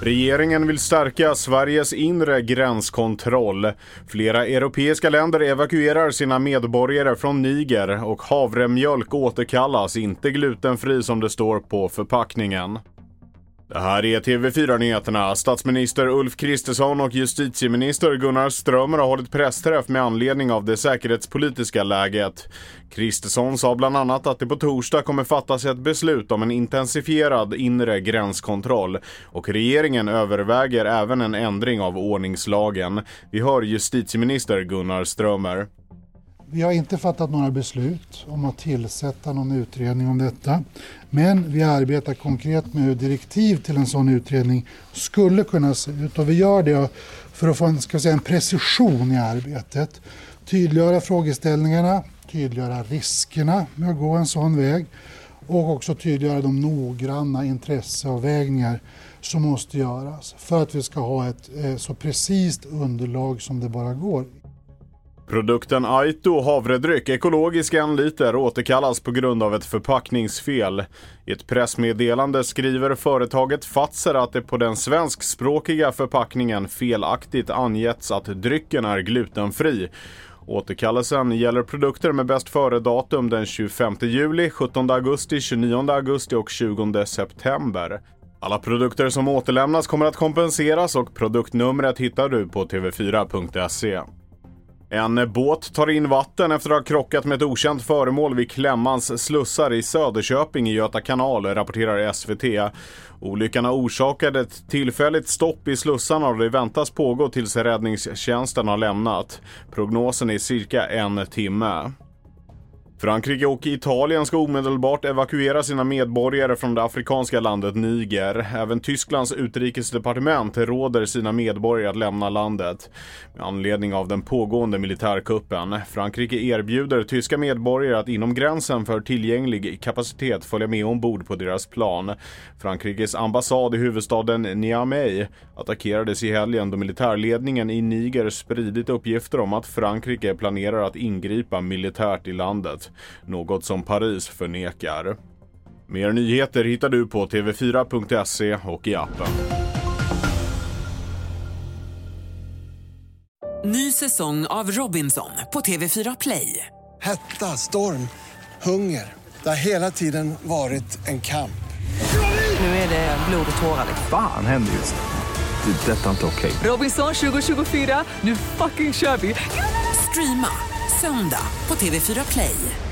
Regeringen vill stärka Sveriges inre gränskontroll. Flera europeiska länder evakuerar sina medborgare från Niger och havremjölk återkallas, inte glutenfri som det står på förpackningen. Det här är TV4-nyheterna. Statsminister Ulf Kristersson och justitieminister Gunnar Strömmer har hållit pressträff med anledning av det säkerhetspolitiska läget. Kristersson sa bland annat att det på torsdag kommer fattas ett beslut om en intensifierad inre gränskontroll och regeringen överväger även en ändring av ordningslagen. Vi hör justitieminister Gunnar Strömmer. Vi har inte fattat några beslut om att tillsätta någon utredning om detta. Men vi arbetar konkret med hur direktiv till en sån utredning skulle kunna se ut. Och vi gör det för att få en, ska säga, en precision i arbetet. Tydliggöra frågeställningarna, tydliggöra riskerna med att gå en sån väg och också tydliggöra de noggranna intresseavvägningar som måste göras för att vi ska ha ett eh, så precist underlag som det bara går. Produkten Aito havredryck ekologisk en liter återkallas på grund av ett förpackningsfel. I ett pressmeddelande skriver företaget Fatser att det på den svenskspråkiga förpackningen felaktigt angetts att drycken är glutenfri. Återkallelsen gäller produkter med bäst före-datum den 25 juli, 17 augusti, 29 augusti och 20 september. Alla produkter som återlämnas kommer att kompenseras och produktnumret hittar du på tv4.se. En båt tar in vatten efter att ha krockat med ett okänt föremål vid Klämmans slussar i Söderköping i Göta kanal, rapporterar SVT. Olyckan har orsakat ett tillfälligt stopp i slussarna och det väntas pågå tills räddningstjänsten har lämnat. Prognosen är cirka en timme. Frankrike och Italien ska omedelbart evakuera sina medborgare från det afrikanska landet Niger. Även Tysklands utrikesdepartement råder sina medborgare att lämna landet. Med anledning av den pågående militärkuppen. Frankrike erbjuder tyska medborgare att inom gränsen för tillgänglig kapacitet följa med ombord på deras plan. Frankrikes ambassad i huvudstaden Niamey attackerades i helgen då militärledningen i Niger spridit uppgifter om att Frankrike planerar att ingripa militärt i landet något som Paris förnekar. Mer nyheter hittar du på tv4.se och i appen. Ny säsong av Robinson på TV4 Play. Hetta, storm, hunger. Det har hela tiden varit en kamp. Nu är det blod och tårar. Fan händer just. Det. Detta är inte okej. Robinson 2024, nu fucking kör vi! Streama söndag på TV4 Play.